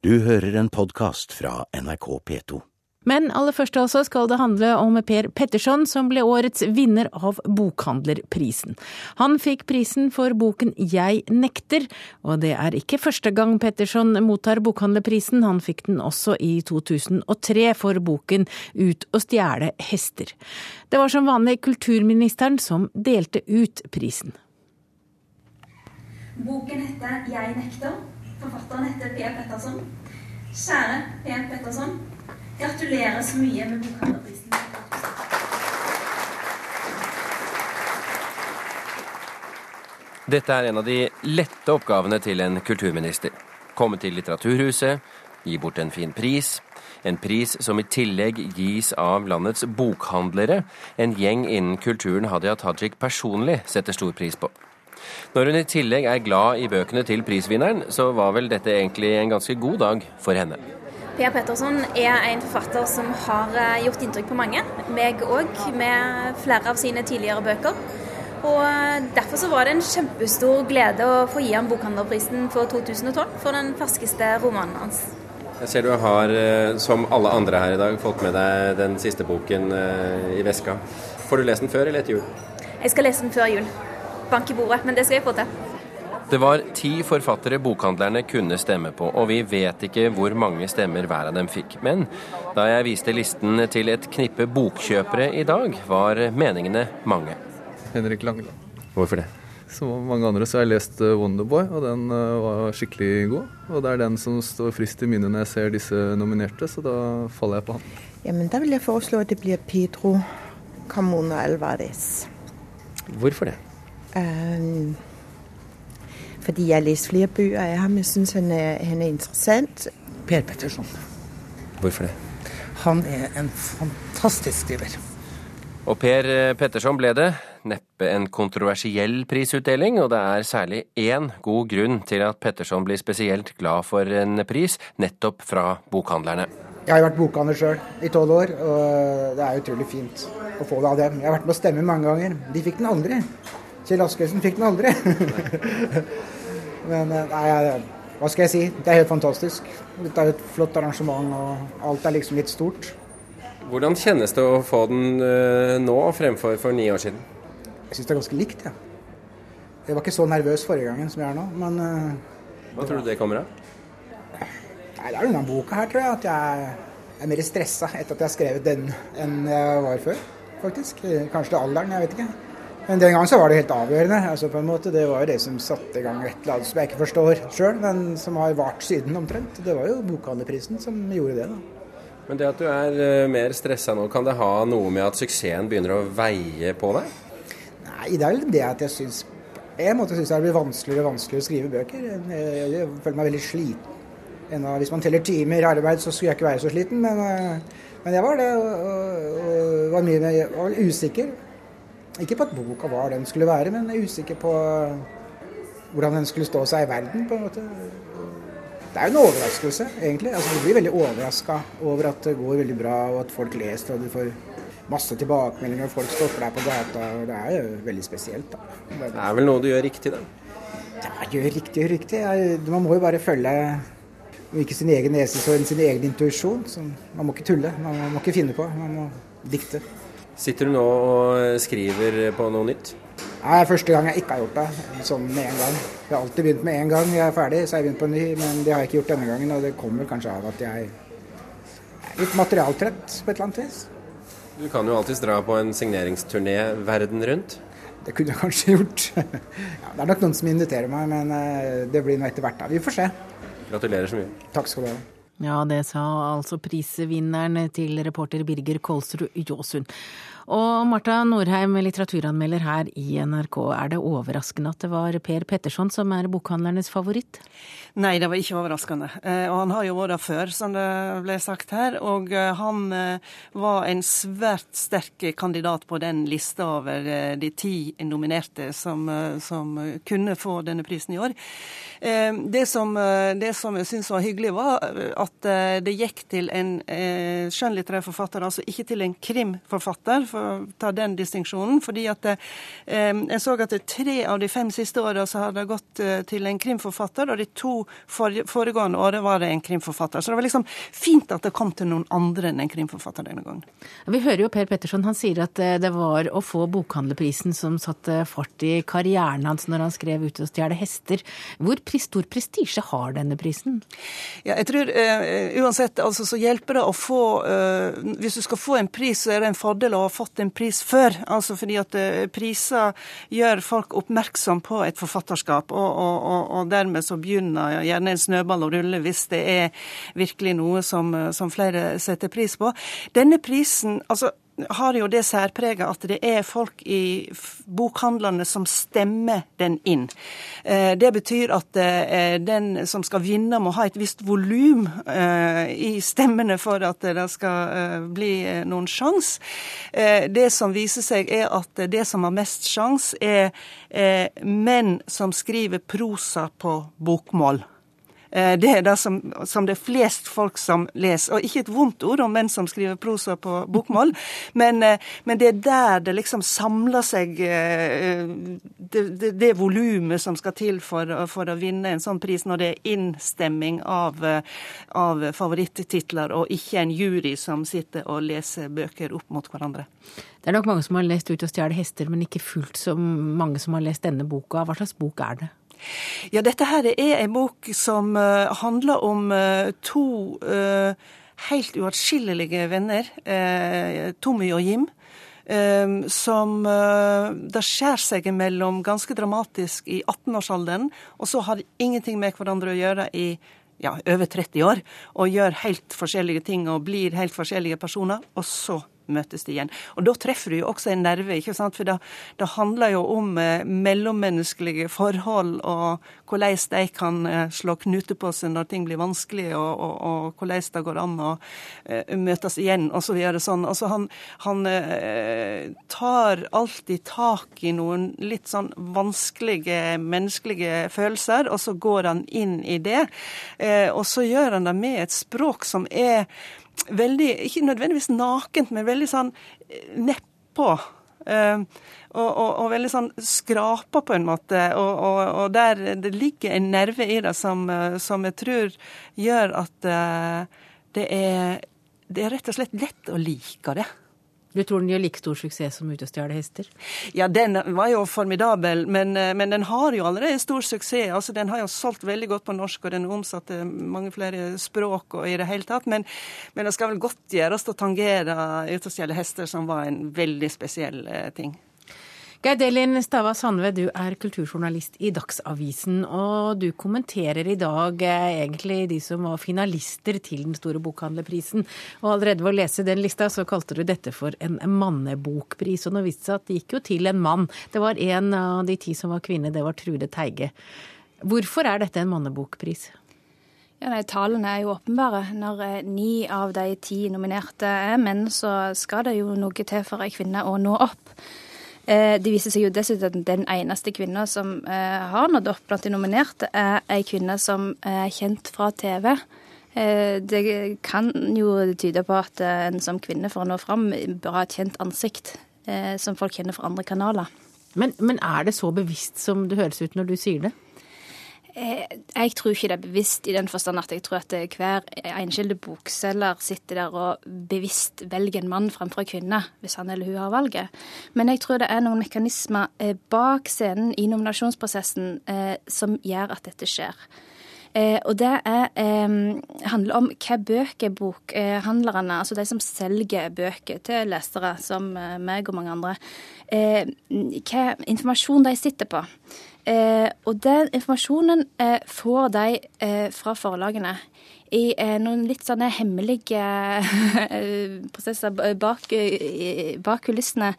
Du hører en podkast fra NRK P2. Men aller først altså skal det handle om Per Petterson, som ble årets vinner av Bokhandlerprisen. Han fikk prisen for boken Jeg nekter, og det er ikke første gang Petterson mottar Bokhandlerprisen, han fikk den også i 2003 for boken Ut å stjele hester. Det var som vanlig kulturministeren som delte ut prisen. Boken heter Jeg nekter. Forfatteren heter P. Petterson. Kjære P. Petterson. Gratulerer så mye med Bokhandlerprisen. Dette er en av de lette oppgavene til en kulturminister. Komme til Litteraturhuset, gi bort en fin pris. En pris som i tillegg gis av landets bokhandlere, en gjeng innen kulturen Hadia Tajik personlig setter stor pris på. Når hun i tillegg er glad i bøkene til prisvinneren, så var vel dette egentlig en ganske god dag for henne. Pia Petterson er en forfatter som har eh, gjort inntrykk på mange. Meg òg, med flere av sine tidligere bøker. Og eh, Derfor så var det en kjempestor glede å få gi ham Bokhandlerprisen for 2012 for den ferskeste romanen hans. Jeg ser du har, eh, som alle andre her i dag, fått med deg den siste boken i veska. Får du lest den før eller etter jul? Jeg skal lese den før jul. Bank i bordet, men det skal jeg få til. Det var ti forfattere bokhandlerne kunne stemme på, og vi vet ikke hvor mange stemmer hver av dem fikk. Men da jeg viste listen til et knippe bokkjøpere i dag, var meningene mange. Henrik Langeland. Hvorfor det? Som mange andre så har jeg lest eh, Wonderboy, og den eh, var skikkelig god. Og det er den som står frist i minnet når jeg ser disse nominerte, så da faller jeg på han. Ja, men Da vil jeg foreslå at det blir Pedro Camona Alvarez. Hvorfor det? Um, fordi jeg har lest flere bøker av ham. Jeg syns han, han, er interessant. Per Petterson. Hvorfor det? Han er en fantastisk skriver. Og Per Petterson ble det. Neppe en kontroversiell prisutdeling, og det er særlig én god grunn til at Petterson blir spesielt glad for en pris, nettopp fra bokhandlerne. Jeg har vært bokhandler sjøl i tolv år, og det er utrolig fint å få det av dem. Jeg har vært med å stemme mange ganger. De fikk den aldri. Kjell Askøysen fikk den aldri. Men eh, nei, hva skal jeg si. Det er helt fantastisk. Dette er et flott arrangement, og alt er liksom litt stort. Hvordan kjennes det å få den uh, nå fremfor for ni år siden? Jeg syns det er ganske likt, jeg. Ja. Jeg var ikke så nervøs forrige gangen som jeg er nå, men uh, Hva tror du det kommer av? Nei, Det er denne boka her, tror jeg. At jeg er mer stressa etter at jeg har skrevet den enn jeg var før, faktisk. Kanskje det er alderen, jeg vet ikke. Men den gangen så var det helt avgjørende. altså på en måte Det var jo det som satte i gang et eller annet som jeg ikke forstår sjøl, men som har vart siden omtrent. Det var jo Bokhandlerprisen som gjorde det. da. Men det at du er uh, mer stressa nå, kan det ha noe med at suksessen begynner å veie på deg? Nei, det er vel det at jeg syns jeg måtte synes det blir vanskeligere og vanskeligere å skrive bøker. Jeg, jeg føler meg veldig sliten. Ennå, hvis man teller timer arbeid, så skulle jeg ikke være så sliten, men, uh, men jeg var det. Og, og, og var mye mer, var usikker. Ikke på at boka var den skulle være, men jeg er usikker på hvordan den skulle stå seg i verden. på en måte. Det er jo en overraskelse, egentlig. Altså, Du blir veldig overraska over at det går veldig bra, og at folk leser, og du får masse tilbakemeldinger, og folk stopper deg på gata. og Det er jo veldig spesielt. da. Det er vel noe du gjør riktig, da? Ja, gjør riktig og riktig. Man må jo bare følge ikke sin egen nese, så sin egen intuisjon. Man må ikke tulle, man må ikke finne på, man må dikte. Sitter du nå og skriver på noe nytt? Nei, det er første gang jeg ikke har gjort det sånn med en gang. Jeg har alltid begynt med en gang jeg er ferdig, så har jeg begynt på en ny, men det har jeg ikke gjort denne gangen. Og det kommer kanskje av at jeg er litt materialtrett på et eller annet vis. Du kan jo alltids dra på en signeringsturné verden rundt? Det kunne jeg kanskje gjort. ja, det er nok noen som inviterer meg, men eh, det blir nå etter hvert. da. Vi får se. Gratulerer så mye. Takk skal du ha. Ja, det sa altså prisvinneren til reporter Birger Kolsrud Jåsund. Og Marta Norheim, litteraturanmelder her i NRK. Er det overraskende at det var Per Petterson som er bokhandlernes favoritt? Nei, det var ikke overraskende. Eh, og han har jo vært der før, som det ble sagt her. Og eh, han eh, var en svært sterk kandidat på den lista over de ti nominerte som, som kunne få denne prisen i år. Det som, det som jeg syns var hyggelig, var at det gikk til en skjønnlitterær forfatter, altså ikke til en krimforfatter. for ta den distinksjonen. fordi at eh, Jeg så at tre av de fem siste åra har det gått eh, til en krimforfatter, og de to foregående årene var det en krimforfatter. Så det var liksom fint at det kom til noen andre enn en krimforfatter denne gangen. Vi hører jo Per Petterson, han sier at eh, det var å få bokhandlerprisen som satte fart i karrieren hans når han skrev 'Ute og stjele hester'. Hvor stor prestisje har denne prisen? Ja, jeg tror uh, uansett altså, så hjelper det å få uh, Hvis du skal få en pris, så er det en fordel å ha fått en pris før. Altså fordi at uh, priser gjør folk oppmerksom på et forfatterskap, og, og, og, dermed så begynner gjerne en snøball å rulle hvis det er virkelig noe som, som flere setter pris på. Denne prisen, altså har jo det særpreget at det er folk i bokhandlene som stemmer den inn. Eh, det betyr at eh, den som skal vinne, må ha et visst volum eh, i stemmene for at det skal bli noen sjans. Det som viser seg, er at det som har mest sjans, er menn som skriver prosa på bokmål. Eh, det er det som, som, det er flest folk som leser. Og ikke et vondt ord om menn som skriver prosa på bokmål, men, eh, men, det er der det liksom samler seg eh, det, det, det volumet som skal til for, for, å vinne en sånn pris, når det er innstemming av, av favorittitler, og ikke en jury som sitter og leser bøker opp mot hverandre. Det er nok mange som har lest Ut og stjele hester, men ikke fullt så mange som har lest denne boka. Hva slags bok er det? Ja, dette her er en bok som uh, handler om uh, to uh, helt uatskillelige venner, Tommy og Jim. som Det skjærer seg imellom ganske dramatisk i 18-årsalderen, og så har ingenting med hverandre å gjøre i ja, over 30 år, og gjør helt forskjellige ting og blir helt forskjellige personer, og så møtes de igjen. Og Da treffer du jo også en nerve, ikke sant? for det, det handler jo om eh, mellommenneskelige forhold og hvordan de kan eh, slå knute på seg når ting blir vanskelig, og, og, og hvordan det går an å eh, møtes igjen, og så videre. Sånn. Altså, han, han eh, tar alltid tak i noen litt sånn vanskelige menneskelige følelser, og så går han inn i det. Eh, og så gjør han det med et språk som er veldig, ikke nødvendigvis nakent, men veldig sånn eh, nedpå. Uh, og, og, og, veldig sånn skrapa, på en måte. Og, og, der det ligger en nerve i det som, eh, som jeg tror gjør at uh, det, er, det er rett og slett lett å like det. Du tror den gjør like stor suksess som Ute og stjele hester? Ja, den var jo formidabel, men, eh, men, den har jo allerede stor suksess. Altså, Den har jo solgt veldig godt på norsk, og den omsatte mange flere språk og i det hele tatt. Men, men det skal vel godt gjøres å tangere Ute og stjele hester, som var en veldig spesiell eh, ting. Geir Delin Stava Sandve, du er kulturjournalist i Dagsavisen. Og du kommenterer i dag eh, egentlig de som var finalister til den store bokhandlerprisen. Og allerede ved å lese den lista, så kalte du dette for en mannebokpris. Og nå viste det seg at det gikk jo til en mann. Det var en av de ti som var kvinne, det var Trude Teige. Hvorfor er dette en mannebokpris? Ja, nei, Tallene er jo åpenbare. Når eh, ni av de ti nominerte er menn, så skal det jo noe til for ei kvinne å nå opp. Eh, det viser seg jo dessuten at den eneste kvinna som eh, har nådd opp blant de nominerte, er ei kvinne som er kjent fra TV. Eh, det kan jo tyde på at en som kvinne for å nå fram bør ha et kjent ansikt som folk kjenner fra andre kanaler. Men, men er det så bevisst som det høres ut når du sier det? Eh, jeg tror ikke det er bevisst i den forstand at jeg tror at hver enskilde bokselger sitter der og bevisst velger en mann fremfor en kvinne, hvis han eller hun har valget. Men jeg tror det er noen mekanismer eh, bak scenen i nominasjonsprosessen eh, som gjør at dette skjer. og det er, handler om hva bøker bokhandlerne, altså de som selger bøker til lesere, som meg og mange andre, hva informasjon de sitter på. Eh, og den informasjonen eh, får de eh, fra forlagene i eh, noen litt sånne hemmelige eh, prosesser bak, bak kulissene,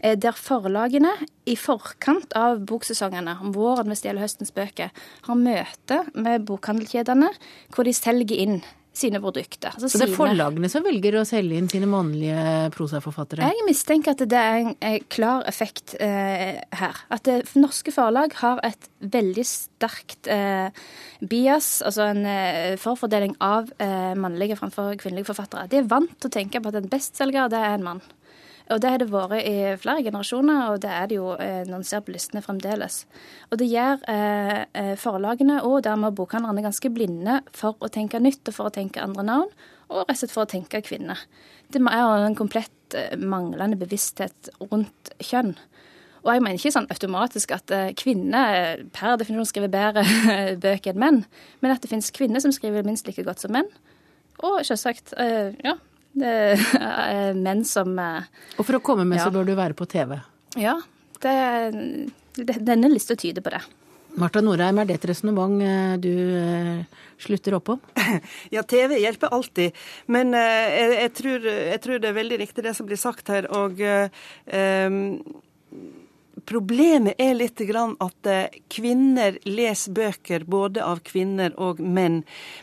eh, der forlagene i forkant av boksesongene, om våren hvis det gjelder høstens bøker, har møte med bokhandelkjedene hvor de selger inn sine produkter. Altså så det er forlagene som velger å selge inn sine mannlige prosaforfattere? Jeg mistenker at det er en klar effekt eh, her. At det, norske forlag har et veldig sterkt eh, bias, altså en eh, forfordeling av eh, mannlige framfor kvinnelige forfattere. De er vant til å tenke på at en bestselger, det er en mann. Og det har det vært i flere generasjoner, og det er det jo eh, når en ser på listene fremdeles. Og det gjør eh, eh, forlagene og dermed bokhandlerne ganske blinde for å tenke nytt og for å tenke andre navn, og rett og slett for å tenke kvinner. Det er en komplett eh, manglende bevissthet rundt kjønn. Og jeg mener ikke sånn automatisk at kvinner per definisjon skriver bedre bøker enn menn, men at det finnes kvinner som skriver minst like godt som menn. Og selvsagt, ja, det er menn som eh, Og for å komme med, ja. så bør du være på TV? Ja. Det, det, denne lista tyder på det. Marta Norheim, er det et resonnement eh, du eh, slutter opp om? Ja, TV hjelper alltid. Men jeg, jeg, tror, jeg, tror, det er veldig riktig det som blir sagt her. Og um, Problemet er litt at eh, kvinner leser bøker både av kvinner og menn.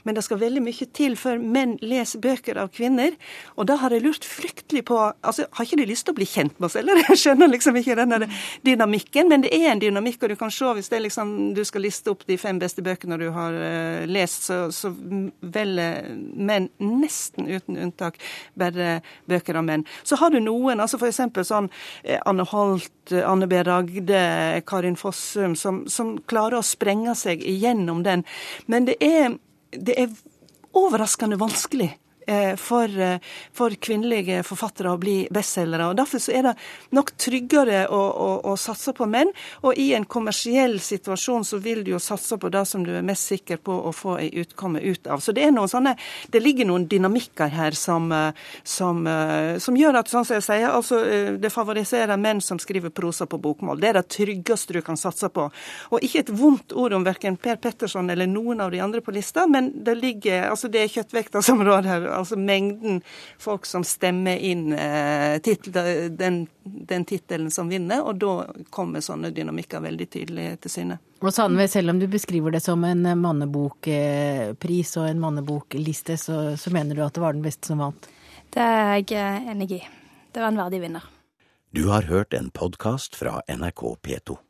Men det skal veldig mye til før menn leser bøker av kvinner. Og da har jeg lurt fryktelig på altså, Har ikke de lyst til å bli kjent med oss, eller? Jeg skjønner liksom ikke denne dynamikken, men det er en dynamikk. Og du kan se hvis det liksom, du skal liste opp de fem beste bøkene du har uh, lest, så, så velger menn nesten uten unntak bare bøker av menn. Så har du noen, altså f.eks. sånn uh, Anne Holt, Anne B. Ragde, Karin Fossum, som, som, klarer å sprenge seg igjennom den. Men det er, det er overraskende vanskelig for, eh, for, kvinnelige forfattere å bli bestselgere. Derfor er det nok tryggere å, å, å, satse på menn. Og i en kommersiell situasjon så vil du jo satse på det som du er mest sikker på å få ei utkomme ut av. Så det er noen sånne, det ligger noen dynamikker her som, eh, som, som gjør at sånn som jeg sier, altså det favoriserer menn som skriver prosa på bokmål. Det er det tryggeste du kan satse på. Og ikke et vondt ord om verken Per Petterson eller noen av de andre på lista, men det ligger, altså det er kjøttvekta som råder her altså mengden folk som stemmer inn eh, titel, den, den tittelen som vinner, og da kommer sånne dynamikker veldig tydelig til syne. Og Sandve, selv om du beskriver det som en mannebokpris og en mannebokliste, så, så mener du at det var den beste som vant? Det er jeg eh, enig i. Det var en verdig vinner. Du har hørt en podkast fra NRK P2.